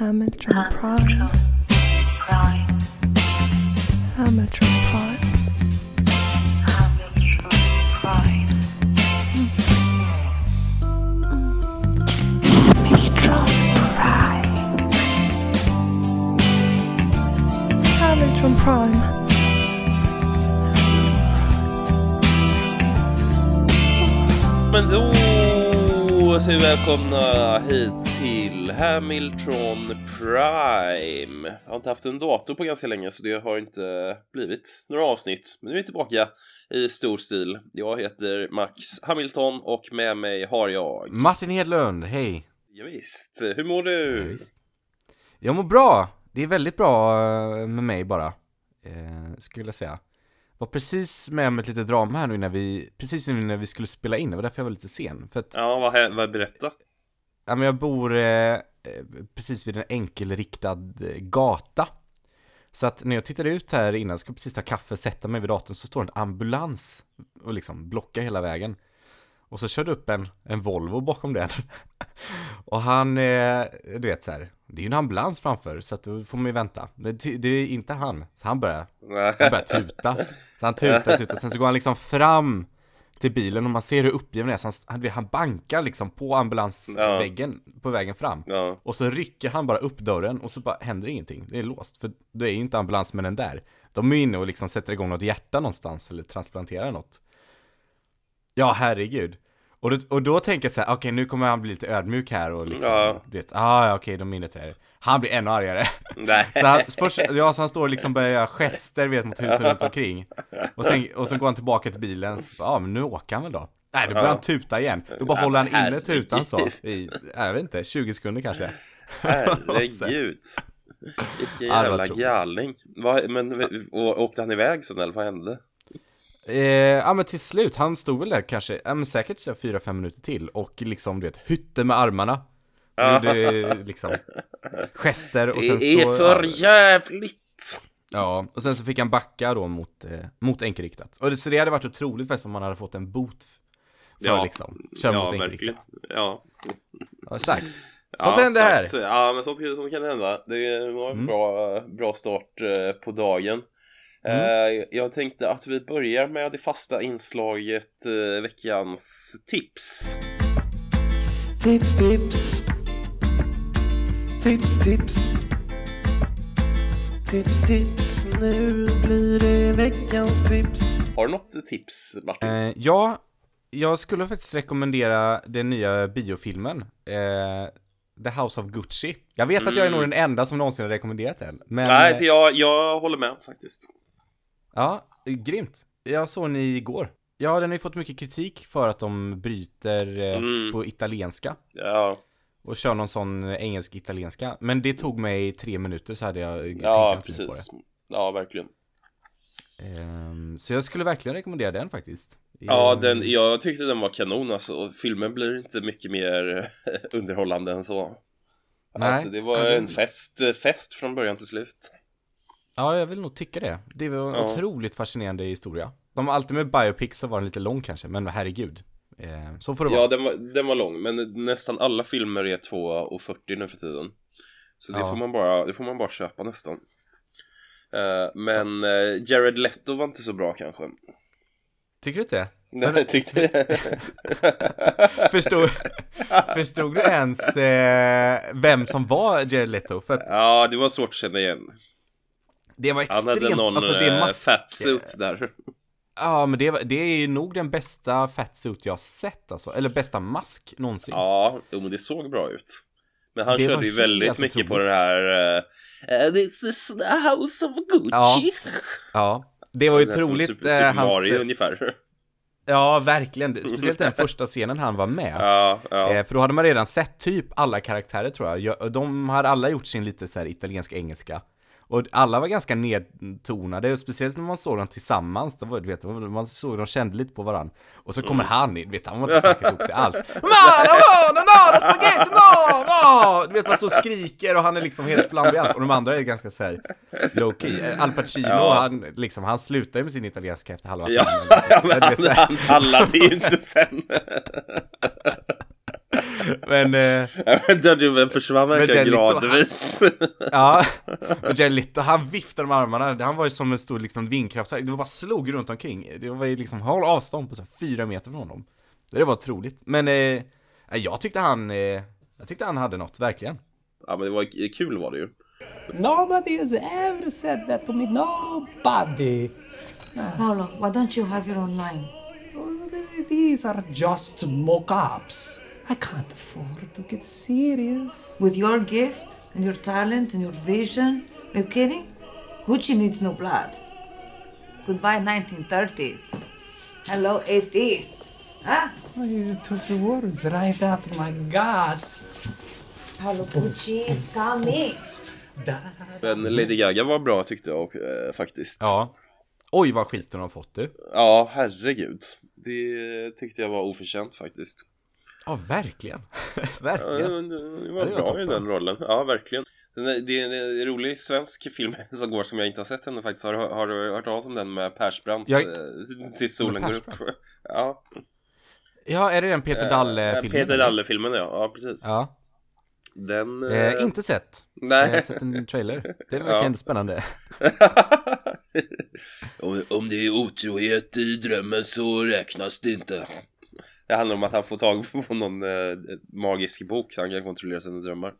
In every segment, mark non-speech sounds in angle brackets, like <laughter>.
Hamilton Prime. Hamilton Prime. Hamilton Prime. Men då säger vi välkomna hit till Hamilton Prime. Jag har inte haft en dator på ganska länge så det har inte blivit några avsnitt. Men nu är vi tillbaka i stor stil. Jag heter Max Hamilton och med mig har jag... Martin Hedlund, hej! Ja, visst. hur mår du? Ja. Jag mår bra, det är väldigt bra eh, med mig bara, eh, skulle jag säga. Var precis med om ett litet drama här nu när vi, precis nu när vi skulle spela in, det var därför jag var lite sen. För att, Ja, vad, vad berätta? Ja men jag bor eh, eh precis vid en enkelriktad eh, gata. Så att när jag tittade ut här innan, ska precis ta kaffe, sätta mig vid datorn, så står en ambulans och liksom blockar hela vägen. Och så körde upp en, en Volvo bakom den. <laughs> och han, eh, du vet så här, det är ju en ambulans framför, så att då får man ju vänta. Det, det är inte han, så han börjar, han börjar tuta. Så han tutar, tutar, sen så går han liksom fram till bilen och man ser hur uppgiven han är, så han, bankar liksom på ambulansväggen på vägen fram. Ja, Och så rycker han bara upp dörren och så bara händer ingenting. Det är låst, för då är ju inte ambulansmännen där. De är inne och liksom sätter igång något hjärta någonstans eller transplanterar något. Ja, herregud. Och då, och då tänker jag så här, okej nu kommer han bli lite ödmjuk här och liksom, Ja. vet, ah, ja okej, de mindre träd. Han blir ännu argare. nej. Så han, först, ja, så han står och liksom börjar göra gester, vet, mot husen runt omkring. Och sen, och sen går han tillbaka till bilen, så, ja men nu åker han väl då. Nej, då börjar han tuta igen. Då bara Ja, håller han inne tutan så, i, jag vet inte, 20 sekunder kanske. Herregud. Vilken jävla galning. Men, åkte han iväg sen eller vad hände? Eh, ja men till slut, han stod väl där kanske, ja men säkert så här fyra, fem minuter till och liksom du vet, hytte med armarna. Ja. Gjorde liksom gester och sen Det är så... för jävligt! ja, och sen så fick han backa då mot, eh, mot enkelriktat. Och det, så det hade varit otroligt faktiskt om man hade fått en bot för Ja. liksom, kör ja, mot verkligen. enkelriktat. Ja, Ja, exakt. Sånt ja, händer här. Ja, men sånt, sånt kan hända. Det var en Mm. bra, bra start eh, på dagen. Mm. Eh, jag tänkte att vi börjar med det fasta inslaget eh, veckans tips. Tips, tips. Tips, tips. Tips, tips. Nu blir det veckans tips. Har du något tips, Martin? Eh, ja, jag skulle faktiskt rekommendera den nya biofilmen. Eh, The House of Gucci. Jag vet att jag är nog den enda som någonsin har rekommenderat den. Men, Mm. Nej, eh, så jag, jag håller med faktiskt. Ja, grymt. Jag såg den igår. Ja, den har ju fått mycket kritik för att de bryter eh, Mm. på italienska Ja, och kör någon sån engelsk-italienska. Men det tog mig tre minuter så hade jag tänkt ja på precis. Ja, verkligen. Ehm, så jag skulle verkligen rekommendera den faktiskt. Ja, Ehm, den, jag tyckte den var kanon alltså. Filmen blir inte mycket mer <laughs> underhållande än så. Nej. Alltså det var en fest, fest från början till slut. Ja, jag vill nog tycka det. Det var en Ja. otroligt fascinerande historia. De har alltid med biopics så var den lite lång kanske, men herregud. Eh, så får det vara. Ja, den var, den var lång, men nästan alla filmer är 2.40 nu för tiden. Så det, Ja. får man bara, det får man bara köpa nästan. Eh, men eh, Jared Leto var inte så bra kanske. Tycker du inte? Nej, jag tyckte <laughs> Förstod, förstod du ens eh, vem som var Jared Leto? För Ja, det var svårt att känna igen. det var Han extremt, hade någon alltså det eh, mask... fatsuit där. Ja, men det, det är nog den bästa fatsuit jag har sett alltså. Eller bästa mask någonsin. Ja, jo, men det såg bra ut. Men han Det körde ju väldigt mycket på otroligt. det här uh, This is the house of Gucci Ja, Ja, det var ju otroligt Super, eh, Super hans... Mario ungefär Ja, verkligen. Speciellt den första scenen han var med. Ja, ja, för då hade man redan sett typ alla karaktärer tror jag. De hade alla gjort sin lite så här italienska-engelska. Och alla var ganska nedtonade, och speciellt när man såg dem tillsammans, då var, du vet, man såg de kände lite på varandra. Och så kommer han in, vet han var inte säkert ihop sig alls. <laughs> Mana, mana, mana, spaghetti, mana! Du vet, man står och skriker och han är liksom helt flamboyant. Och de andra är ganska så här low key. Al Pacino, Ja. han, liksom, han slutar ju med sin italienska efter halva ja, filmen. <laughs> ja men Det han, han pallade ju inte sen <laughs> Men, eh, du försvann gradvis. ja. Och Jared Leto, han viftade med armarna. Han var ju som en stor liksom, vindkraftverk. Det bara slog runt omkring. Det var ju liksom, håll avstånd på så här, fyra meter från honom. Det var otroligt. Men eh, jag tyckte han, eh, jag tyckte han hade något, verkligen. ja men det var kul var det ju. Nobody has ever said that to me. Nobody. Paolo, why don't you have your own line? These are just mock-ups. I can't afford to get serious. With your gift and your talent and your vision, are you kidding? Gucci needs no blood. Goodbye 1930s. Hello 80s. Huh? You took the words right out of my guts. Paolo Gucci is coming. Men Lady Gaga var bra tyckte jag eh, faktiskt. Ja. Oj vad skit hon har fått du. Ja, herregud. Det tyckte jag var oförtjänt faktiskt. Ja, verkligen. <laughs> Ja, verkligen. men det Ja, var det var bra i den rollen. Ja, verkligen. Det är en rolig svensk film <laughs> som går som jag inte har sett ännu faktiskt. Har, du- har du hört talas om den med Persbrandt? Jag- eh, Till solen går upp. <laughs> Ja. Ja, är det den Peter Eh, Dalle-filmen? Peter Dalle-filmen ja. Ja, precis. Ja. Den... Eh, inte sett. Jag har Nej. sett en trailer. Det verkar Ja. ändå spännande. om, om det är otrohet i drömmen så räknas det inte. Det handlar om att han får tag på någon eh, magisk bok så han kan kontrollera sina drömmar.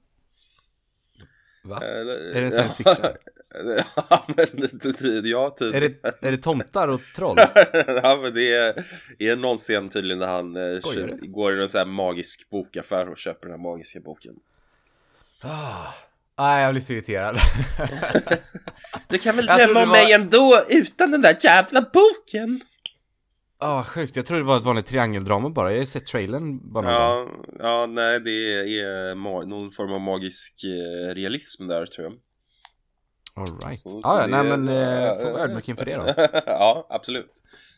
Va? Eller, Är det science fiction? <laughs> ja, men det- ja, typ. Är det, är det tomtar och troll? <laughs> ja, men det är, är någon scen tydligen när han eh, Skojar kö- går i en sån här magisk bokaffär och köper den här magiska boken. Ah. Nej, jag blir så irriterad. <laughs> Du kan väl drömma om var- mig ändå utan den där jävla boken? Ja, sjukt. Jag trodde det var ett vanligt triangeldrama bara. Jag har sett trailern bara. Ja, ja, nej, det är ma- någon form av magisk eh, realism där tror jag. All right. Så- så Ja, ja, nej men eh, får vara ödmjuk inför det då. <laughs> ja, absolut.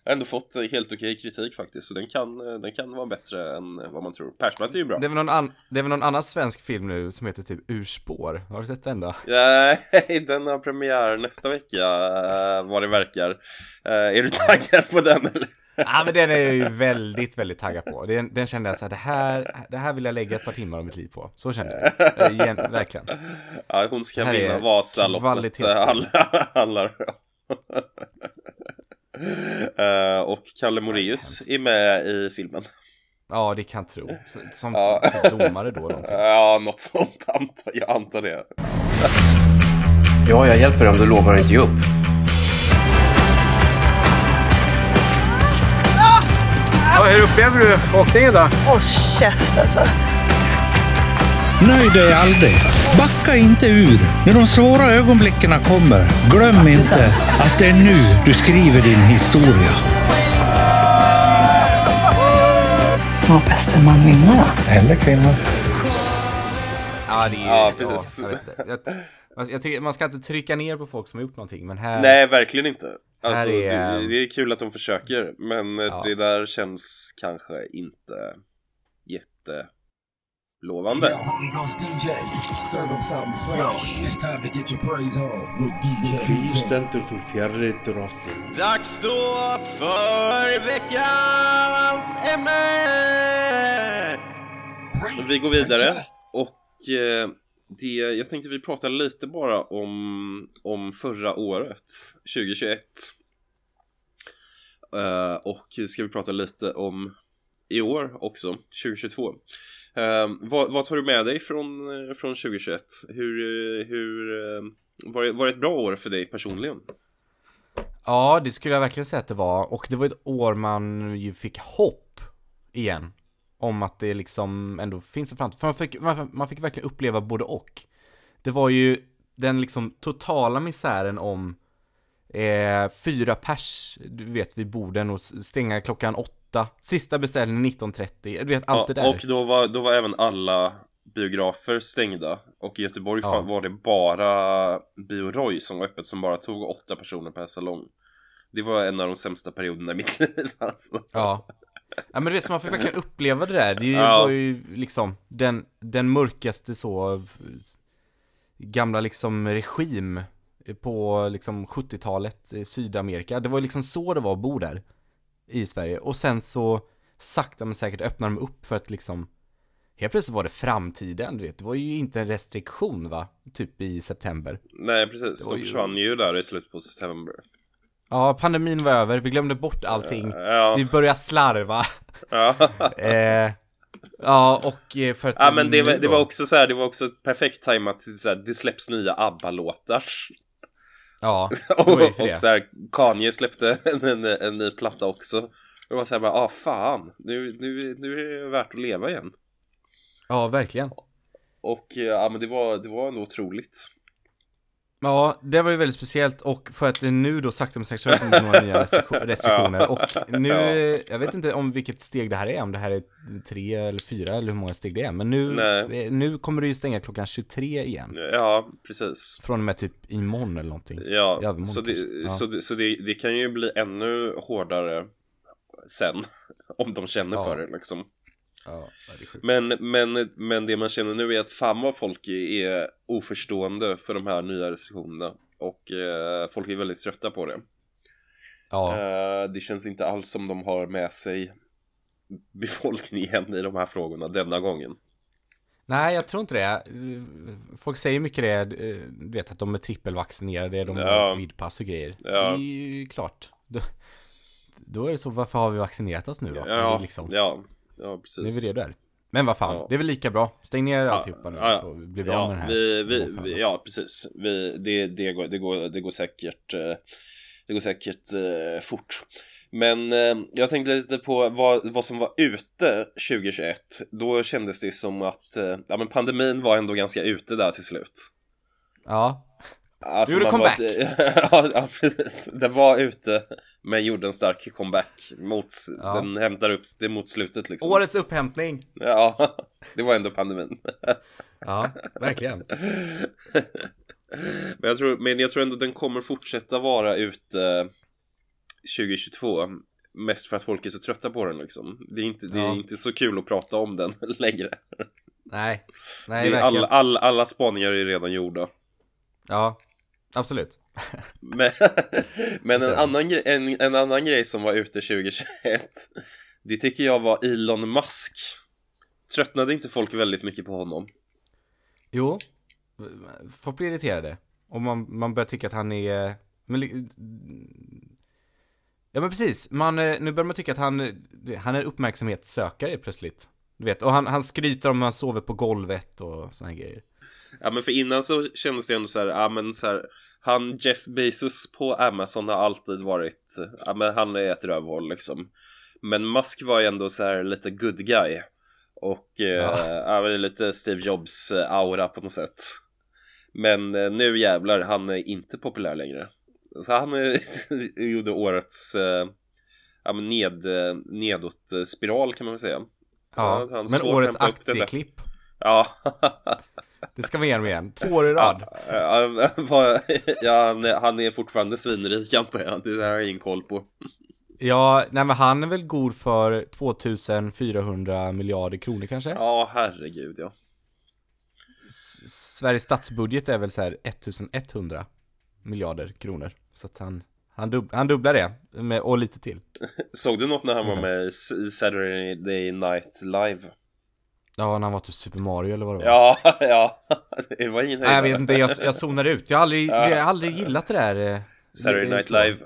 Jag har ändå fått eh, helt okej kritik faktiskt, så den kan, eh, den kan vara bättre än eh, vad man tror. Persbrandt är ju bra. Det är, väl någon an- det är väl någon annan svensk film nu som heter typ Urspår. Har du sett den då? Nej, <laughs> den har premiär nästa vecka, eh, vad det verkar. Eh, är du taggad på den eller? Ja men den är jag ju väldigt, väldigt taggad på. Den, den kände jag så här, det här, det här vill jag lägga ett par timmar av mitt liv på. Så kände jag. Eh, Igen, verkligen. Ja, hon ska här vinna Vasaloppet. eh, alla- handlar <laughs> Eh, Och Kalle Moraeus är med i filmen. Ja, det kan tro. Som Ja. typ domare då någonting. Ja, något sånt antar jag. antar det. Ja, jag hjälper dig om du lovar att inte ge upp. Nöj dig aldrig. Backa inte ur. När de svåra ögonblicken kommer, glöm inte att det är nu du skriver din historia. Vad bäste man vinna då? Eller kvinna. Ja, det är Ja, precis. jag, jag, jag tycker, man ska inte trycka ner på folk som har gjort någonting, men här... Nej, verkligen inte. Alltså, är- det, det är kul att de försöker, men eh, Ja. det där känns kanske inte fjärri drottin Dags då för veckans ämne! Vi går vidare och eh, det, jag tänkte vi pratar lite bara om, om förra året, 2021. Uh, eh, och ska vi prata lite om i år också, 2022. Uh, eh, vad, vad tar du med dig från, från 2021? Hur, hur, eh, var, det, var det ett bra år för dig personligen? Ja, det skulle jag verkligen säga att det var. Och det var ett år man ju fick hopp igen. Om att det liksom ändå finns en framtid. För man fick, man, man fick verkligen uppleva både och. Det var ju den liksom totala misären om eh, fyra pers, du vet, vid borden och stänga klockan åtta. Sista beställningen 19.30, du vet allt det där. Och då var, då var även alla biografer stängda och i Göteborg Ja. var det bara Bio Roy som var öppet som bara tog åtta personer per salong. Det var en av de sämsta perioderna i mitt <laughs> liv alltså. Ja. Ja men det är som man fick verkligen uppleva det där. Det Ja. var ju liksom den, den mörkaste så gamla liksom regim på liksom 70-talet i Sydamerika. Det var ju liksom så det var att bo där i Sverige. Och sen så sakta men säkert öppnar de upp för att liksom helt plötsligt var det framtiden, du vet. Det var ju inte en restriktion va? Typ i september. Nej, precis. Det De ju- försvann ju där i slutet på september. Ja, pandemin var över, vi glömde bort allting. Ja. Vi började slarva. Ja. <laughs> eh, ja, och eh, för att... Ja men det, var- det var också så här, det var också perfekt tajmat till så här, det släpps nya ABBA-låtar. Ja, <laughs> och och så här, Kanye släppte en, en, en ny platta också. Det var så här bara, ah fan, nu, nu, nu är det värt att leva igen. Ja, verkligen. Och eh, ja men det var, det var ändå otroligt. Ja, det var ju väldigt speciellt och för att nu då sakta men säkert så har det kommit några nya restriktion- <laughs> restriktioner och nu, Ja. jag vet inte om vilket steg det här är, om det här är tre eller fyra eller hur många steg det är, men nu, Nej. eh, nu kommer det ju stänga klockan 23 igen. Ja, precis. Från och med typ imorgon eller någonting. Ja, övermorgon så, det. Ja. så, det, så det, det kan ju bli ännu hårdare sen. <laughs> Om de känner Ja. för det liksom. Ja. Men, men, men det man känner nu är att fan vad folk är oförstående för de här nya restriktionerna. Och eh, folk är väldigt trötta på det. Ja, Eh, det känns inte alls som de har med sig befolkningen i de här frågorna denna gången. nej jag tror inte det. Folk säger mycket det, eh, du vet att de är trippelvaccinerade, de Ja. har covidpass och grejer. Ja. Det är ju klart. Då, då är det så, varför har vi vaccinerat oss nu då? Ja, liksom, ja, ja precis. Nu är vi det där. Men vad fan, Ja. det är väl lika bra. Stäng ner alltihopa nu ja, ja. så blir vi ja, av med den här. Vi, vi, vi, ja, precis. Vi, det, det, går, det, går, det går säkert, eh, det går säkert eh, fort. Men eh, jag tänkte lite på vad, vad som var ute 2021. Då kändes det som att eh, ja, men pandemin var ändå ganska ute där till slut. Ja, Alltså, Gjorde var comeback. ett- <laughs> ja, precis. Den var ute, men gjorde en stark comeback. Mot, Ja. Den hämtar upp det mot slutet liksom. årets upphämtning. Ja, <laughs> det var ändå pandemin. <laughs> Ja, verkligen. men, jag tror, men jag tror ändå den kommer fortsätta vara ute 2022. Mest för att folk är så trötta på den liksom. Det är inte, det är Ja. inte så kul att prata om den längre. Nej, nej är verkligen. all, all, alla spaningar är redan gjorda. Ja, absolut. Men, <laughs> men en, annan grej, en, en annan grej som var ute 2021 Det tycker jag var Elon Musk Tröttnade inte folk väldigt mycket på honom? Jo, folk blir irriterade. Och man, man börjar tycka att han är... Men, ja men precis, man, eh, nu börjar man tycka att han, han är uppmärksamhetssökare plötsligt. Du vet, och han, han skryter om hur han sover på golvet och här grejer. Ja men för innan så kändes det ändå så här, ja men så här Han Jeff Bezos på Amazon har alltid varit, ja men han är ett rövhål liksom. Men Musk var ju ändå så här lite good guy. Och eh, ja. men lite Steve Jobs eh, aura på något sätt. Men eh, nu jävlar, han är inte populär längre. Så han eh, <laughs> gjorde årets eh, ja, men ned, eh, nedåt eh, spiral kan man väl säga. Ja, han men årets aktieklipp. Ja <laughs> <laughs> Det ska vi igenom igen. Två år i rad. Ja, <laughs> han, är, fortfarande svinrik antar jag. Det där har jag ingen koll på. Ja, nej men han är väl god för 2400 miljarder kronor kanske? Ja, herregud ja. S- Sveriges statsbudget är väl så här 1100 miljarder kronor. Så att han, han, dub, han dubblar det, med, och lite till. <laughs> Såg du något när han var med i Saturday Night Live? Ja, när han var typ Super Mario eller vad det var. Ja, <laughs> ja. Det var ingen Nej, jag vet inte, jag, jag zonar ut. Jag har aldrig, Ja. jag har aldrig gillat det där. eh, Saturday Night så. Live.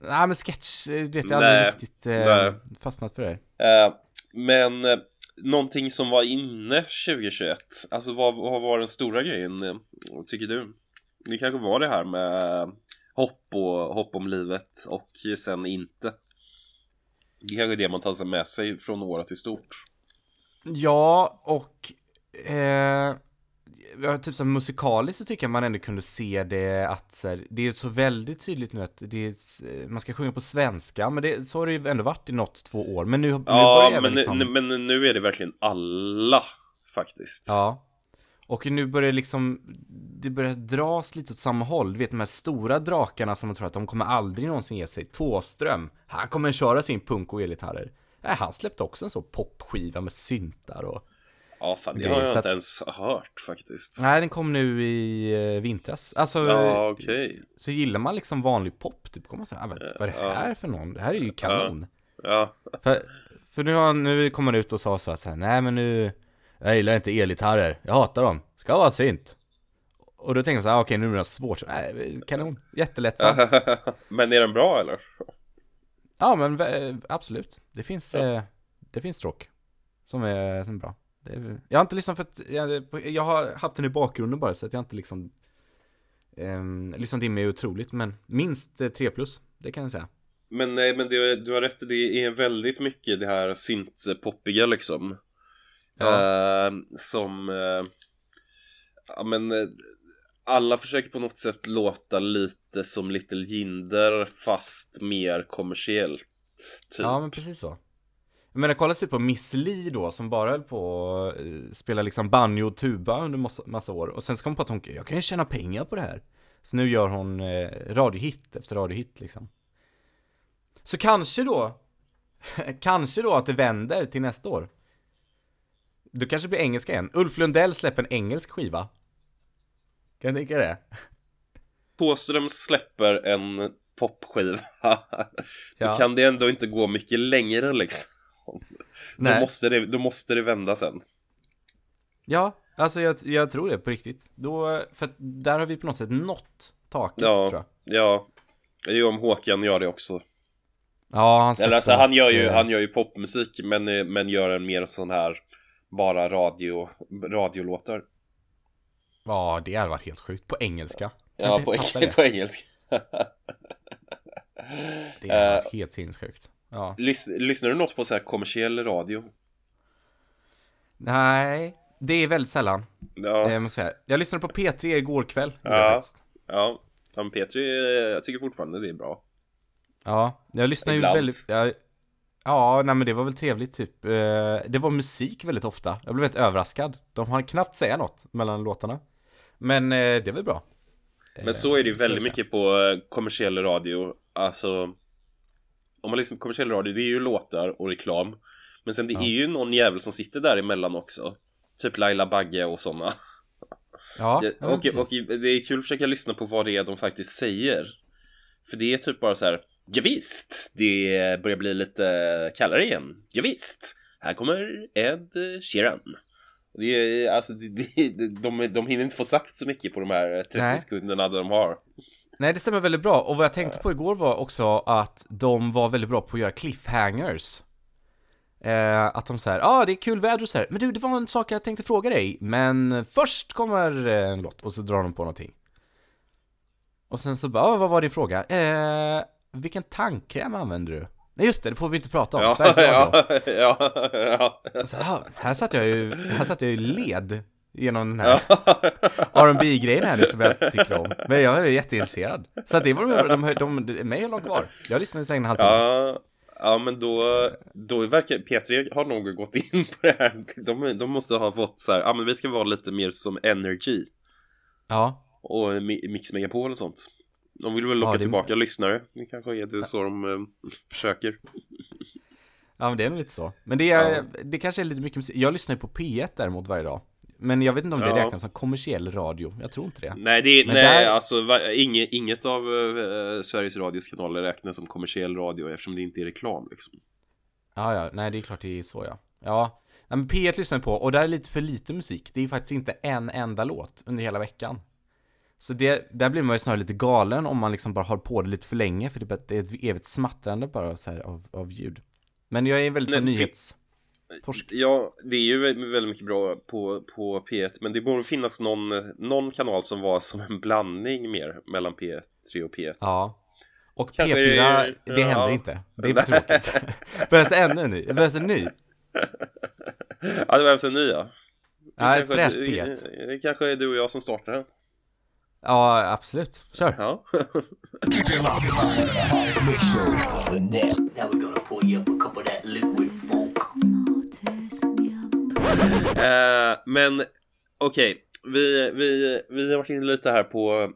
Nej, men sketch, eh, vet jag Nej, aldrig riktigt eh, fastnat för det. Eh, men eh, någonting som var inne 2021. Alltså vad, vad var den stora grejen eh, tycker du? Det kanske var det här med hopp och hopp om livet och sen inte. Det är kanske det man tar med sig från året i stort. Ja, och eh, typ som musikaliskt så tycker jag man ändå kunde se det att så här, det är så väldigt tydligt nu att det är, eh, man ska sjunga på svenska, men det, så har det ju ändå varit i något två år. Men nu, nu Ja, börjar men, väl liksom, nu, men nu är det verkligen alla faktiskt. Ja. Och nu börjar liksom, det börjar dras lite åt samma håll. Du vet de här stora drakarna som man tror att de kommer aldrig någonsin ge sig. Tåström, han kommer köra sin punk och elgitarrer. Nej, han släppte också en sån popskiva med syntar och... Ja, fan, det har jag inte att- ens hört faktiskt. Nej, den kom nu i eh, vintras. Alltså, Ja, okej. så gillar man liksom vanlig pop, typ kommer man säga, ah, men vad är det här för någon? Det här är ju kanon. Ja. För, för nu, har, nu kom han ut och sa så här, så här, nej men nu, Jag gillar inte elgitarrer, jag hatar dem, ska vara synt Och då tänker man så här, "Ah, okej nu är det svårt, nej, kanon, jättelättsamt <laughs> Men är den bra eller? Ja men eh, absolut, det finns, eh, det finns stråk Som är, som är bra är, Jag har inte lyssnat för att, jag, jag har haft den i bakgrunden bara så att jag inte liksom eh, Lyssnat in mig otroligt men minst eh, 3 plus, det kan jag säga Men nej, men det, du har rätt, det är väldigt mycket det här syntpoppiga liksom. Ja. Eh, som, eh, ja men eh, alla försöker på något sätt låta lite som Little Jinder fast mer kommersiellt. Typ. Ja men precis så. Jag menar kolla sig på Miss Li då som bara höll på att eh, spela liksom banjo och tuba under massa, massa år. Och sen så kom hon på att hon, jag kan ju tjäna pengar på det här. Så nu gör hon eh, radiohit efter radiohit liksom. Så kanske då <laughs> Kanske då att det vänder till nästa år. Du kanske blir engelska igen. Ulf Lundell släpper en engelsk skiva. Kan du tänka det? Thåström släpper en popskiva. <laughs> Då Ja. kan det ändå inte gå mycket längre liksom. Då måste, det, då måste det vända sen. Ja, alltså jag, jag tror det på riktigt. Då, för där har vi på något sätt nått taket Ja, tror jag. ja. Jo, om Håkan gör det också. Ja, han Eller alltså han gör ju, han gör ju popmusik men, eh, men gör en mer sån här bara radio, radiolåtar. Ja, det hade varit helt sjukt. På engelska. Ja, på, det? <laughs> på engelska. <laughs> Det hade Eh, varit helt sinnessjukt. Ja. Lys, lyssnar du något på så här kommersiell radio? Nej, det är väldigt sällan. Ja, Jag, måste säga. jag lyssnade på P3 igår kväll. Ja. ja. ja men Petri, eh, jag tycker fortfarande det är bra. Ja, jag lyssnar ju väldigt... Jag, ja, nej men det var väl trevligt typ. Eh, Det var musik väldigt ofta. Jag blev väldigt överraskad. De har knappt säga något mellan låtarna. Men eh, det är väl bra. Men så är det ju Eh, väldigt mycket på eh, kommersiell radio. Alltså, om man på kommersiell radio, det är ju låtar och reklam. Men sen det Ja. är ju någon jävel som sitter där emellan också. Typ Laila Bagge och sådana. Ja, Det, ja och, precis. och det är kul att försöka lyssna på vad det är de faktiskt säger. För det är typ bara så här. Ja, visst, det börjar bli lite kallare igen. Ja, visst, här kommer Ed Sheeran. Det är, alltså, det, det, de, de hinner inte få sagt så mycket på de här 30 Nej. sekunderna de har. Nej det stämmer väldigt bra, och vad jag tänkte på igår var också att de var väldigt bra på att göra cliffhangers eh, Att de säger, ja ah, det är kul väder och så här. men du det var en sak jag tänkte fråga dig, men först kommer eh, en låt, och så drar de på någonting Och sen så bara, ah, vad var din fråga? Eh, vilken tandkräm använder du? Nej just det, det får vi inte prata om, Ja, Sveriges Radio. ja, <laughs> ja, ja. alltså, ah, Här satt jag ju, här satt jag ju led genom den här <laughs> rb grejen här nu som jag tycker om. Men jag är jätteintresserad. Så att det var de, de, de, de mig höll de kvar. Jag lyssnade i en halvtimme Ja, ja men då, då verkar P3 har nog gått in på det här. De, de måste ha fått så här, ja men vi ska vara lite mer som Energy. Ja, och Mi- Mix Megapol och sånt. De vill väl locka Ja, det- tillbaka lyssnare. Det kanske är det så de eh, försöker. <laughs> ja men det är nog lite så. Men det, är, Ja. det kanske är lite mycket musik. Jag lyssnar ju på P1 däremot varje dag. Men jag vet inte om det Ja. räknas som kommersiell radio. Jag tror inte det. Nej, det är, nej där- alltså inget, inget av eh, Sveriges Radios kanaler räknas som kommersiell radio eftersom det inte är reklam liksom. Ja, ja, nej det är klart det är så ja. Ja, nej, men P1 lyssnar på och där är lite för lite musik. Det är faktiskt inte en enda låt under hela veckan Så det, där blir man ju snarare lite galen om man liksom bara har på det lite för länge För det är det ett evigt smattrande bara så här av, av ljud. Men jag är väldigt så nyhets... Torsk. Ja, det är ju vä- väldigt mycket bra på, på P1 Men det borde finnas någon, någon kanal som var som en blandning mer mellan P3 och P1 Ja. Och Kanske P4, är- det ja. händer inte. Det är för tråkigt. <laughs> Behövs ännu en ny, det behövs en ny? Ja, det behövs en ny ja. Det Ja, ett fräscht det, P1 det, det kanske är du och jag som startar den Ja, absolut, kör Ja. Eh, men okej, vi, vi, vi har varit inne lite här på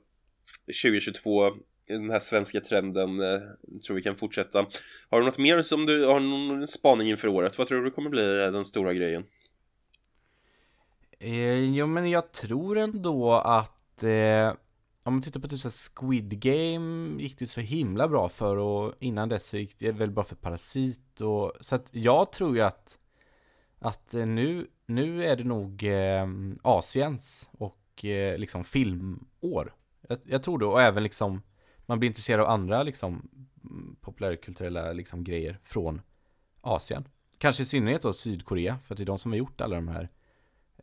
2022, den här svenska trenden, eh, tror vi kan fortsätta. Har du något mer som du har någon spaning inför året? Vad tror du kommer bli den stora grejen? Eh, jo men jag tror ändå att eh, om man tittar på typ så Squid Game gick det så himla bra för och innan dess så gick det väl bra för Parasit och så att jag tror ju att att eh, nu nu är det nog eh, Asiens och eh, liksom filmår. Jag, jag tror det, och även liksom man blir intresserad av andra liksom mm, populärkulturella liksom grejer från Asien. Kanske i synnerhet då Sydkorea, för att det är de som har gjort alla de här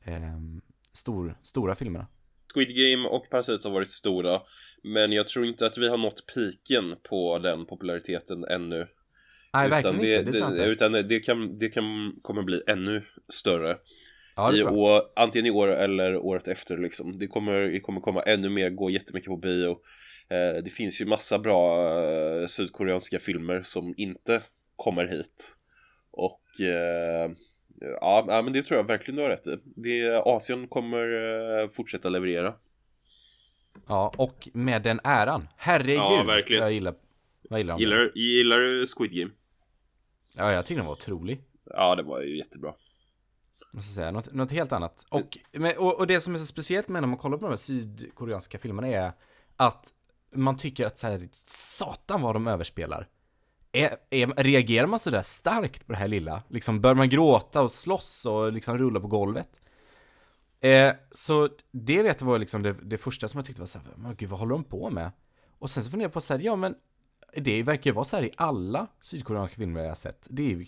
eh, stor, stora filmerna. Squid Game och Parasite har varit stora Men jag tror inte att vi har nått piken på den populariteten ännu. Nej, utan verkligen det, inte. Det, det, inte. Utan det kan, det kan kommer bli ännu större Ja, i år, Antingen i år eller året efter liksom. Det kommer, det kommer komma ännu mer, gå jättemycket på bio. Eh, Det finns ju massa bra eh, sydkoreanska filmer som inte kommer hit. Och eh, ja, men det tror jag verkligen du har rätt i det, Asien kommer eh, fortsätta leverera Ja, och med den äran. Herregud. Ja, verkligen. Jag gillar, jag gillar. Gillar, gillar du Squid Game? Ja, jag tycker den var otrolig. Ja, det var ju jättebra Måste säga, något, något helt annat. Och, och, och det som är så speciellt med när man kollar på de här sydkoreanska filmerna är att man tycker att så här, satan vad de överspelar. Är, är, reagerar man sådär starkt på det här lilla? Liksom bör man gråta och slåss och liksom rulla på golvet? Eh, så det vet jag var liksom det, det första som jag tyckte var såhär, men gud vad håller de på med? Och sen så funderar jag på såhär, ja men det verkar ju vara såhär i alla sydkoreanska filmer jag har sett. Det är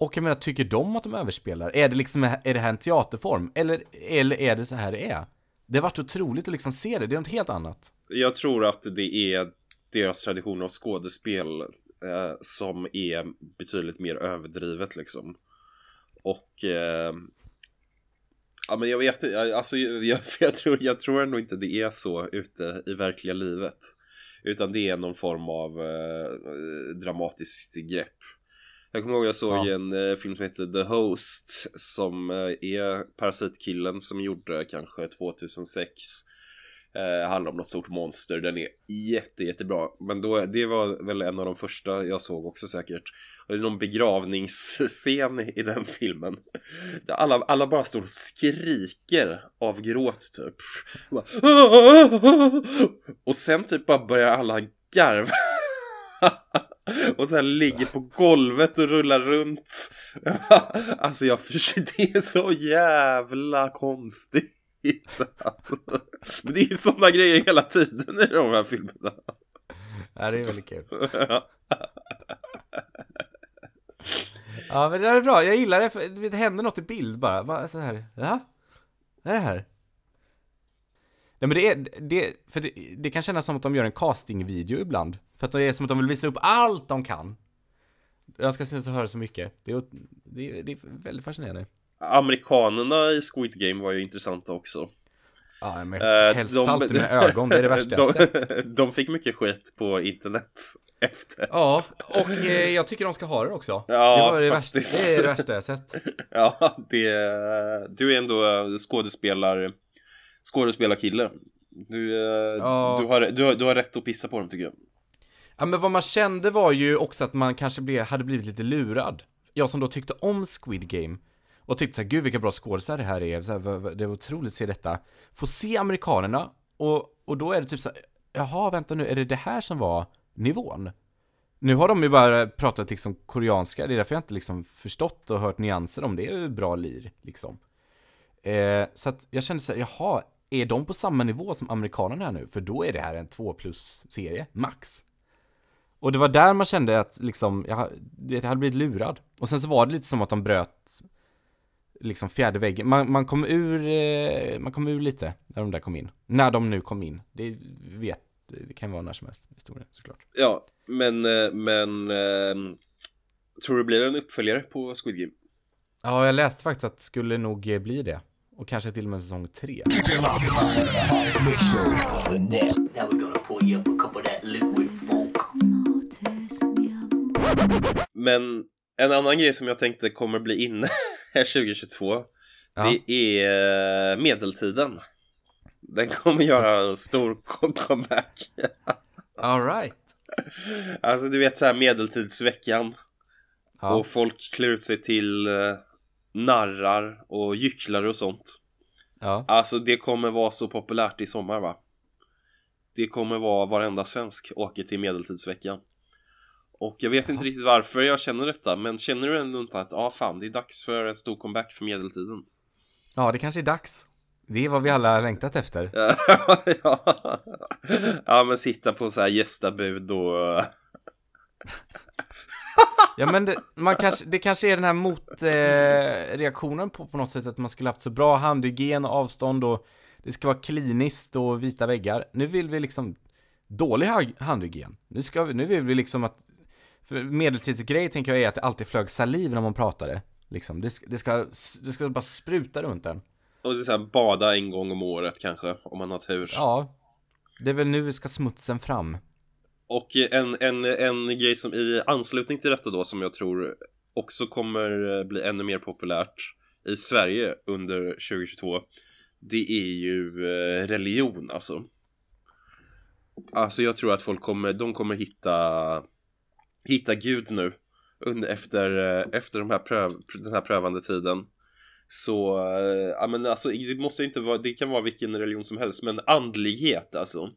och jag menar, tycker de att de överspelar? Är det liksom, är det här en teaterform? Eller, eller är det så här det är? Det har varit otroligt att liksom se det, det är något helt annat. Jag tror att det är deras tradition av skådespel eh, som är betydligt mer överdrivet liksom. Och eh, ja men jag vet jag- alltså <laughs> jag, jag, tror, jag tror ändå inte det är så ute i verkliga livet. Utan det är någon form av eh, dramatiskt grepp. Jag kommer ihåg jag såg Ja. en eh, film som heter The Host som eh, är Parasitkillen som gjorde kanske 2006 eh, handlar om något stort monster, den är jätte jättebra. Men då, det var väl en av de första jag såg också säkert. Och det är någon begravningsscen i den filmen. Där alla, alla bara står och skriker av gråt typ. Bara, Och sen typ bara börjar alla garva. <laughs> Och sen ligger på golvet och rullar runt. <laughs> Alltså jag förstår, <laughs> det är så jävla konstigt. Alltså. Men det är ju sådana grejer hela tiden i de här filmerna. Ja, det är väldigt kul. <laughs> Ja, men det här är bra. Jag gillar det, för det händer något i bild bara. bara så här. Ja, vad är det här? Nej men det är, det, för det, det kan kännas som att de gör en castingvideo ibland. För att det är som att de vill visa upp allt de kan. Jag ska se så höra så mycket. Det är, det är, det är väldigt fascinerande. Amerikanerna i Squid Game var ju intressanta också. Ja, men Eh, helst de- salt i mina ögon, det är det <laughs> värsta jag de, sett. <laughs> de fick mycket skit på internet <laughs> efter. Ja, och eh, jag tycker de ska ha det också. Ja, det var det värsta, faktiskt. det är det värsta jag sett. Ja, det, du är ändå eh, skådespelar, skådespelarkille. Du, eh, Ja. du, har, du, har, du har rätt att pissa på dem tycker jag. Ja men vad man kände var ju också att man kanske blev, hade blivit lite lurad. Jag som då tyckte om Squid Game och tyckte såhär, gud vilka bra skådisar det här är, så här, det var otroligt att se detta. Få se amerikanerna och, och då är det typ så här, jaha vänta nu, är det det här som var nivån? Nu har de ju bara pratat liksom koreanska, det är därför jag inte liksom förstått och hört nyanser om det, är ju bra lir liksom. Eh, så att jag kände så här, jaha, är de på samma nivå som amerikanerna här nu? För då är det här en 2 plus serie, max. Och det var där man kände att liksom, jag, jag hade blivit lurad. Och sen så var det lite som att de bröt liksom fjärde väggen. Man, man kom ur, eh, man kom ur lite när de där kom in. När de nu kom in. Det vet, det kan vara när som helst, historien såklart. Ja, men, eh, men eh, tror du det blir en uppföljare på Squid Game? Ja, jag läste faktiskt att det skulle nog eh, bli det. Och kanske till och med säsong tre. Men en annan grej som jag tänkte kommer bli inne <laughs> <laughs> 2022 Ja. Det är eh, medeltiden Den kommer göra en stor <laughs> co- comeback <laughs> All right. Alltså du vet så här medeltidsveckan Ja. Och folk klär ut sig till eh, narrar och gycklare och sånt Ja. Alltså det kommer vara så populärt i sommar va? Det kommer vara varenda svensk åker till medeltidsveckan Och jag vet inte riktigt varför jag känner detta, men känner du ändå inte att, ja ah, fan, det är dags för en stor comeback för medeltiden? Ja, det kanske är dags. Det är vad vi alla har längtat efter. <laughs> ja. ja, men sitta på så här gästabud och... <laughs> Ja men det, man kanske, det kanske är den här motreaktionen eh, på, på något sätt att man skulle haft så bra handhygien och avstånd och det ska vara kliniskt och vita väggar. Nu vill vi liksom dålig handhygien. Nu, ska vi, nu vill vi liksom att, medeltidsgrej tänker jag är att det alltid flög saliv när man pratade. Liksom. Det, det, ska, det ska bara spruta runt en. Och det är så här, bada en gång om året kanske, om man har tur. Ja, det är väl nu vi ska smutsen fram. Och en, en, en grej som i anslutning till detta då som jag tror också kommer bli ännu mer populärt i Sverige under 2022 Det är ju eh, religion alltså Alltså jag tror att folk kommer, de kommer hitta Hitta Gud nu under, efter, eh, efter de här pröv, den här prövande tiden Så, eh, ja men alltså det måste inte vara, det kan vara vilken religion som helst men andlighet alltså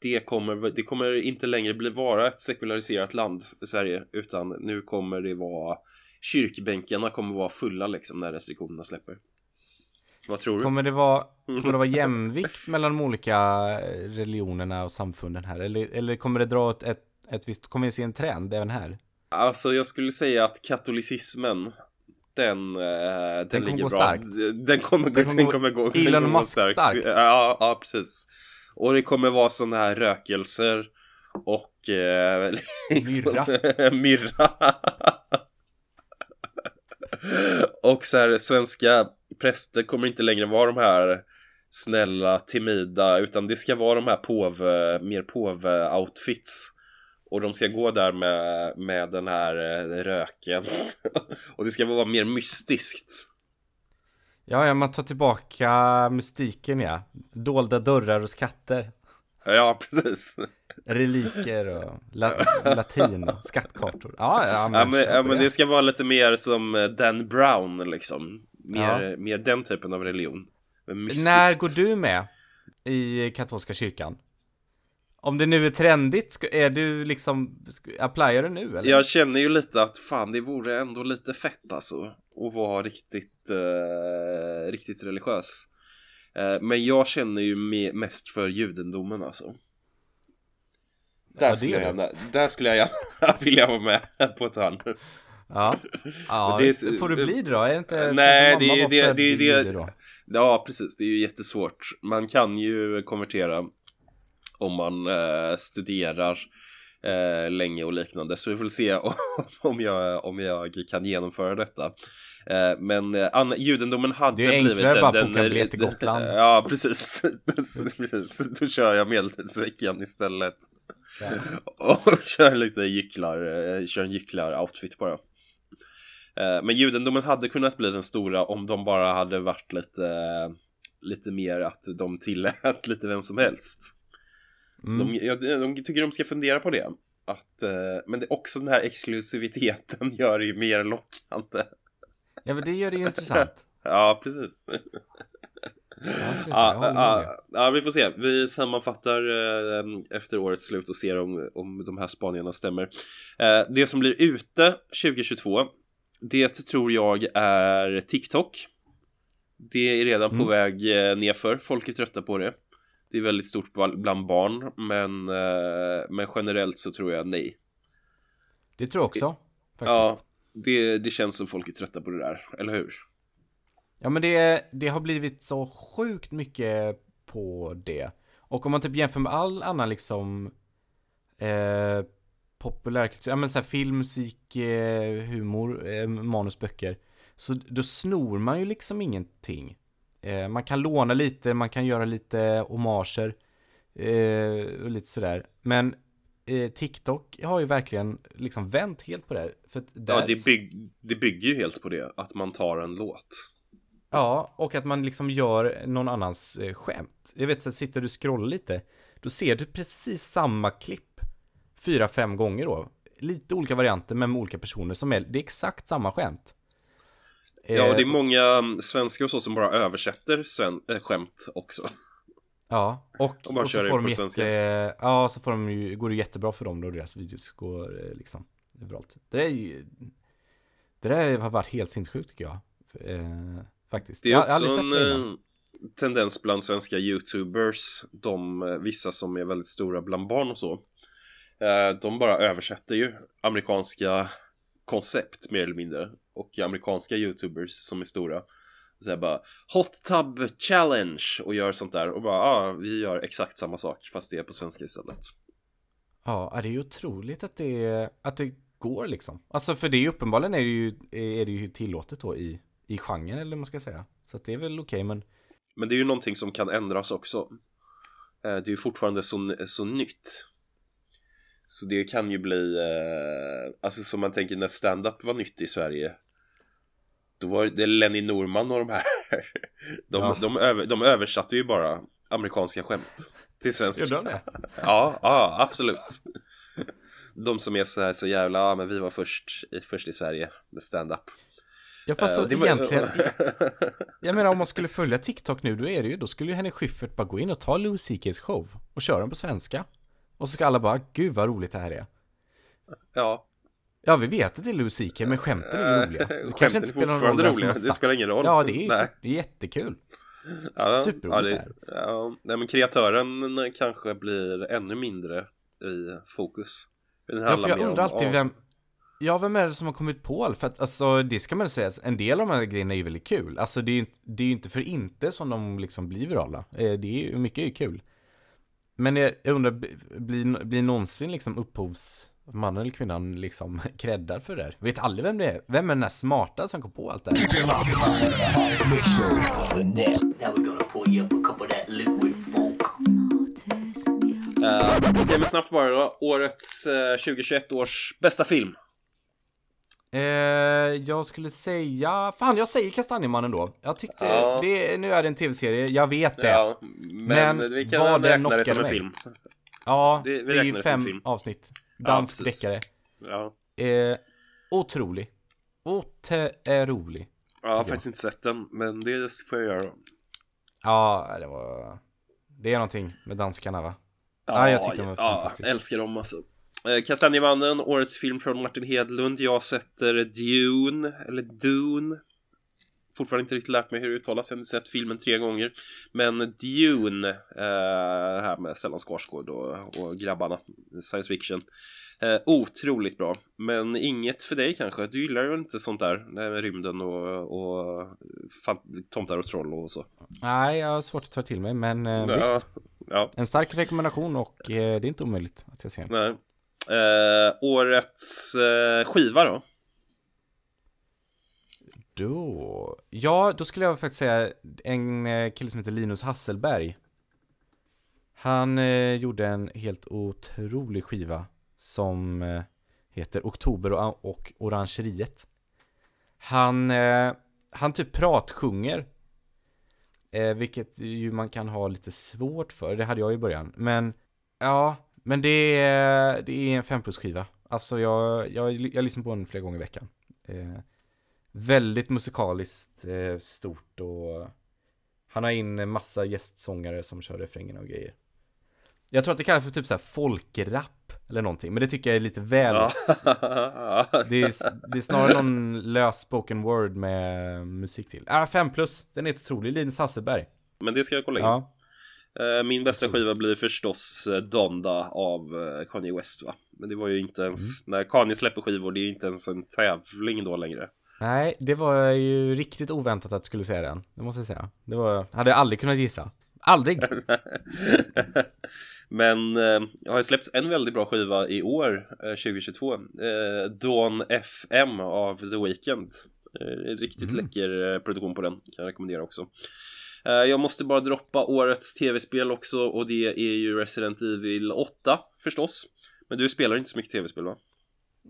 det kommer, det kommer inte längre bli vara ett sekulariserat land Sverige utan nu kommer det vara kyrkbänkarna kommer vara fulla liksom när restriktionerna släpper. Vad tror du? Kommer det vara, <laughs> kommer det vara jämvikt mellan de olika religionerna och samfunden här? Eller, eller kommer det dra ett, ett, ett visst, kommer vi se en trend även här? Alltså jag skulle säga att katolicismen den, eh, den, den ligger bra. Starkt. Den kommer, den kommer, den kommer gå, Elon Musk starkt. starkt. Ja, ja, precis. Och det kommer vara sådana här rökelser och eh, <laughs> liksom, myrra. <laughs> myrra. och så här, svenska präster kommer inte längre vara de här snälla, timida, utan det ska vara de här pov, mer pov-outfits. Och de ska gå där med, med den här eh, röken. <laughs> och det ska vara mer mystiskt. Ja, ja, man tar tillbaka mystiken ja. Dolda dörrar och skatter. Ja, precis. Reliker och la <laughs> latin skattkartor. Ja, ja, men, ja, men, ja, men det ska vara lite mer som eh, Dan Brown liksom. Mer, ja. mer den typen av religion. När går du med i katolska kyrkan? Om det nu är trendigt, är du liksom, applyar du nu eller? Jag känner ju lite att fan det vore ändå lite fett alltså. Att vara riktigt, uh, riktigt religiös. Uh, men jag känner ju me mest för judendomen alltså. Där, ja, skulle, jag gärna, där skulle jag gärna <laughs> vilja vara med på ett hörn. Ja, <laughs> ja det, får du bli det då? Är det inte, nej, det, det, det, det, det, ja precis, det är ju jättesvårt. Man kan ju konvertera om man eh, studerar eh, länge och liknande. Så vi får se <laughs> om jag, om jag kan genomföra detta. Eh, men eh, judendomen hade blivit... Det är enklare bara att boka biljett till Gotland. <laughs> Ja, precis. <laughs> precis. Då kör jag medeltidsveckan istället. Ja. och kör lite gycklar, eh, kör en gycklar-outfit bara. Eh, men judendomen hade kunnat bli den stora om de bara hade varit lite, lite mer att de tillät lite vem som helst. Mm. Så de, jag, de tycker de ska fundera på det. Att, eh, men det, också den här exklusiviteten <laughs> gör det ju mer lockande. Ja, men det gör det ju intressant. <laughs> ja, precis. Ja, ja, ja, vi får se. Vi sammanfattar eh, efter årets slut och ser om, om de här spaningarna stämmer. Eh, det som blir ute 2022, det tror jag är TikTok. Det är redan mm. på väg eh, nerför. Folk är trötta på det. Det är väldigt stort bland barn, men, eh, men generellt så tror jag nej. Det tror jag också, faktiskt. Ja, det, det känns som folk är trötta på det där, eller hur? Ja, men det, det har blivit så sjukt mycket på det. Och om man typ jämför med all annan liksom eh, populärkultur, ja men såhär film, musik, eh, humor, eh, manusböcker. Så då snor man ju liksom ingenting. Eh, man kan låna lite, man kan göra lite homager eh, och lite sådär. Men eh, TikTok har ju verkligen liksom vänt helt på det här. För ja, det, bygg, det bygger ju helt på det, att man tar en låt. Ja, och att man liksom gör någon annans eh, skämt. Jag vet, så sitter du och scrollar lite, då ser du precis samma klipp fyra, fem gånger då. Lite olika varianter, men med olika personer som är, det är exakt samma skämt. Ja, och det är eh, många mm, svenskar och så som bara översätter sven- äh, skämt också. Ja, och, Och bara och så får de jätte, ja, så får de ju, går det jättebra för dem då deras videos går eh, liksom överallt. Det där är ju, det där har varit helt sinnessjukt tycker jag. Eh, faktiskt. Det är Jag också aldrig en tendens bland svenska youtubers, de, vissa som är väldigt stora bland barn och så. Eh, de bara översätter ju amerikanska koncept mer eller mindre. Och amerikanska youtubers som är stora. Så här bara Hot Tub Challenge och gör sånt där och bara ja, ah, vi gör exakt samma sak fast det är på svenska istället. Ja, det är ju otroligt att det, att det går liksom. Alltså för det är ju uppenbarligen är det ju, är det ju tillåtet då i, i genren eller vad man ska säga. Så att det är väl okej men Men det är ju någonting som kan ändras också. Eh, Det är ju fortfarande så, så nytt. Så det kan ju bli, eh, alltså som man tänker när stand-up var nytt i Sverige. Då var det Lenny Norman och de här. <laughs> De, Ja. de, över, de översatte ju bara amerikanska skämt till svenska. Gjorde de det? <laughs> Ja, ja, absolut. De som är så här så jävla, ja men vi var först, i- först i Sverige med stand-up. Ja fast det var- egentligen <laughs> Jag menar om man skulle följa TikTok nu då är det ju Då skulle ju Henrik Schyffert bara gå in och ta Louis CK's show Och köra den på svenska Och så ska alla bara Gud vad roligt det här är. Ja, Ja vi vet att det är Louis CK men skämten är ju roliga. Det kanske inte spelar någon roll som roliga, det spelar ingen roll. Ja det är, Nej. det är jättekul. Ja, Superroligt ja, det, ja, nej, men kreatören kanske blir ännu mindre i fokus. Det Ja för jag undrar om- alltid vem Ja vem är det som har kommit på allt? För att alltså det ska man säga En del av de här grejerna är ju väldigt kul. Alltså det är ju inte, det är ju inte för inte som de liksom blir virala. Eh, Det är ju, mycket är ju kul men jag, jag undrar, blir, blir någonsin liksom upphovsmannen eller kvinnan liksom <laughs> creddad för det här? Vet aldrig vem det är? Vem är den där smarta som kom på allt det här? Okej, men snabbt bara då. Årets eh, 2021 års bästa film. Eh, jag skulle säga, fan jag säger Kastanjemannen då Jag tyckte, Ja. det, nu är det en tv-serie, jag vet det Ja, men, Men vi kan vad räkna det som en mig. film. Ja, Det- det, är ju fem avsnitt. Ja, Dansk precis. deckare. Ja, Eh, otrolig. Otrolig. jag har faktiskt inte sett den, men det får jag göra. Ja, det var... Det är någonting med danskarna va? Ja, jag tyckte den var ja, fantastisk. älskar dem alltså. Eh, Kastanjemannen, årets film från Martin Hedlund. Jag sätter Dune, eller Dune. Fortfarande inte riktigt lärt mig hur det uttalas, jag har inte sett filmen tre gånger. Men Dune, eh, här med Stellan Skarsgård och, och grabbarna, science fiction. Eh, otroligt bra, men inget för dig kanske. Du gillar ju inte sånt där, det här med rymden och, och tomtar och troll och så. Nej, jag har svårt att ta till mig, men eh, Ja, visst. ja. En stark rekommendation och eh, det är inte omöjligt att jag ser den. Nej. Eh, årets eh, skiva då? Då... Ja, då skulle jag faktiskt säga en eh, kille som heter Linus Hasselberg. Han eh, gjorde en helt otrolig skiva som eh, heter Oktober och, och Orangeriet. Han, eh, han typ pratsjunger. Eh, vilket ju man kan ha lite svårt för, det hade jag i början. Men ja, men det är, det är en 5 plus skiva. Alltså jag, jag, jag lyssnar på den flera gånger i veckan. Eh, väldigt musikaliskt eh, stort och han har in massa gästsångare som kör refrängerna och grejer. Jag tror att det kallas för typ så här folkrap eller någonting, men det tycker jag är lite väl <laughs> det, är, det är snarare någon lös spoken word med musik till. Ah, 5 plus, den är otrolig, Linus Hasselberg. Men det ska jag kolla in. Ja. Eh, Min bästa skiva blir förstås eh, Donda av eh, Kanye West va? Men det var ju inte ens, när Kanye släpper skivor, det är ju inte ens en tävling då längre. Nej, det var ju riktigt oväntat att du skulle säga den, det måste jag säga. Det var, hade jag aldrig kunnat gissa. Aldrig! <laughs> Men eh, jag har ju släppts en väldigt bra skiva i år, eh, 2022. Eh, Dawn FM av The Weeknd. Eh, riktigt läcker eh, produktion på den, kan jag rekommendera också. Eh, jag måste bara droppa årets tv-spel också och det är ju Resident Evil 8 förstås. Men du spelar inte så mycket tv-spel va?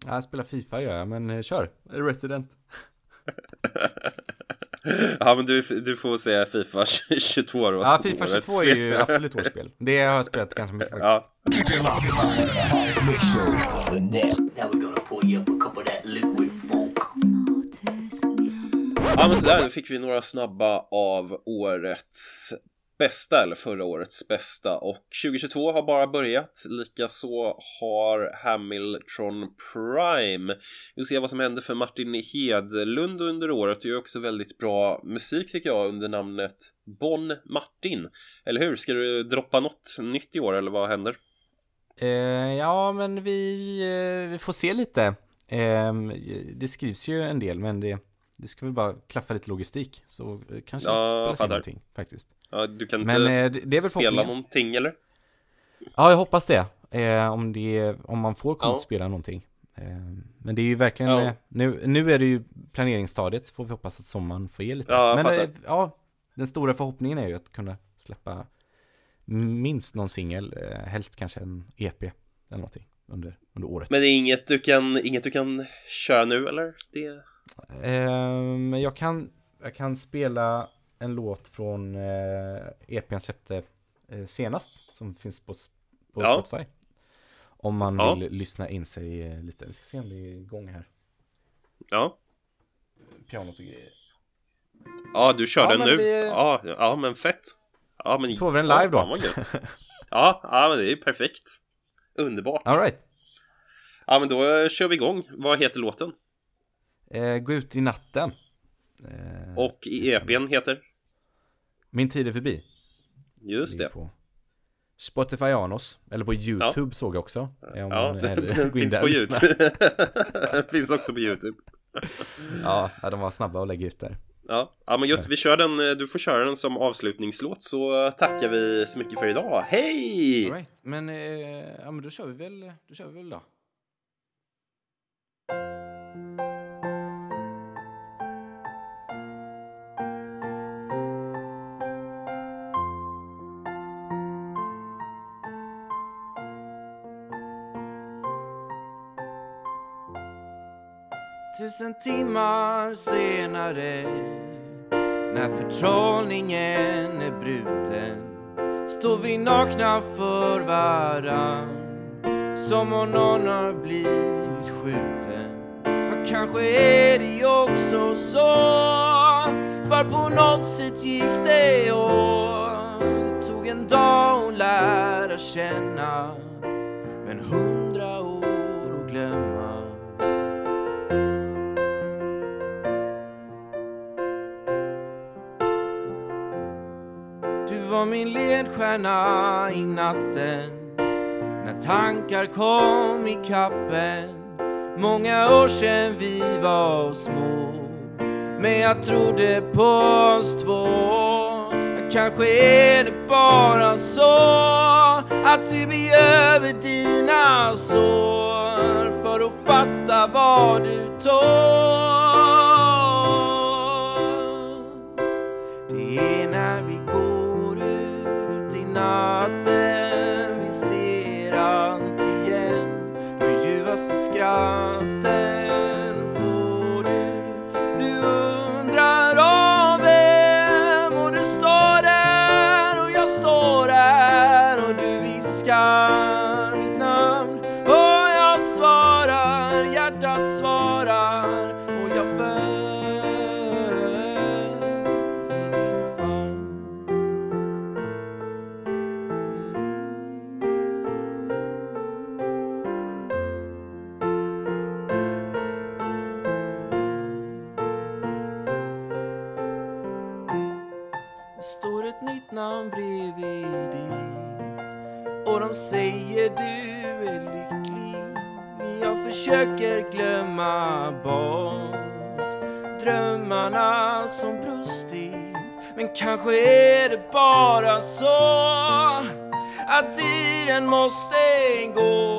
Ja, Jag spelar Fifa gör jag, men eh, kör. Resident. <laughs> ja men du, du får säga Fifa 22 då. Ja, Fifa 22 är ju absolut vårt spel. Det har jag spelat ganska mycket faktiskt. Ja. Ja men sådär, nu fick vi några snabba av årets bästa, eller förra årets bästa. Och 2022 har bara börjat. Likaså har Hamilton Prime. Vi får se vad som händer för Martin Hedlund under året. och gör också väldigt bra musik tycker jag under namnet Bon Martin. Eller hur? Ska du droppa något nytt i år eller vad händer? Eh, ja, men vi, eh, vi får se lite. Eh, det skrivs ju en del, men det, det ska väl bara klaffa lite logistik. Så eh, kanske Ja, spelas någonting faktiskt. Ja, du kan Men, inte eh, det- det är väl spela någonting eller? Ja, jag hoppas det. Eh, om, det om man får komma Ja. spela någonting. Eh, men det är ju verkligen, Ja. eh, nu, nu är det ju planeringsstadiet, så får vi hoppas att sommaren får ge lite. Ja, men ja, den stora förhoppningen är ju att kunna släppa minst någon singel, eh, helst kanske en EP eller någonting under, under året. Men det är inget du kan, inget du kan köra nu eller? Det... Eh, men jag kan, jag kan spela en låt från eh, EPn släppte eh, senast, som finns på, på Ja. Spotify. Om man Ja. vill lyssna in sig eh, lite. Vi ska se om det är igång här. Ja. Pianot och grejer. Ja, du kör Ja, den nu. det- Ja, ja, men fett. Ja, men... Får vi en live då? <laughs> Ja, ja, men det är perfekt. Underbart. All right. Ja, men då kör vi igång. Vad heter låten? Eh, gå ut i natten. Eh, Och i EPn heter? Min tid är förbi. Just det. På Spotify Anos, eller på YouTube såg jag också. Ja, <laughs> den, finns <laughs> på. YouTube. den <laughs> finns också på YouTube. ja, ja, de var snabba att lägga ut där. Ja, ja men gött, vi kör den, eh, du får köra den som avslutningslåt så tackar vi så mycket för idag. Hej! All right. Men, eh, ja, men då kör vi väl, då kör vi väl då. Tusen timmar senare När förtrollningen är bruten Står vi nakna för varann Som om någon har blivit skjuten. Ja, kanske är det också så För på något sätt gick det åt. Det tog en dag att lära känna min ledstjärna i natten. När tankar kom i kappen. Många år sedan vi var små. Men jag trodde på oss två. Kanske är det bara så Att du behöver dina sår. För att fatta vad du tål. Säger du är lycklig? Jag försöker glömma bort Drömmarna som brustit. Men kanske är det bara så Att tiden måste gå.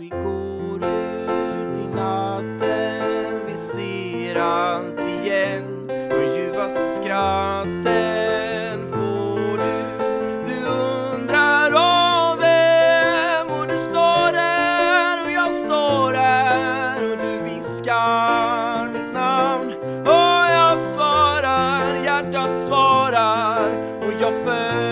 Vi går ut i natten. Vi ser allt igen. De ljuvaste skratten får du. Du undrar av vem Och du står där och jag står där Och du viskar mitt namn. Och jag svarar, hjärtat svarar Och jag föll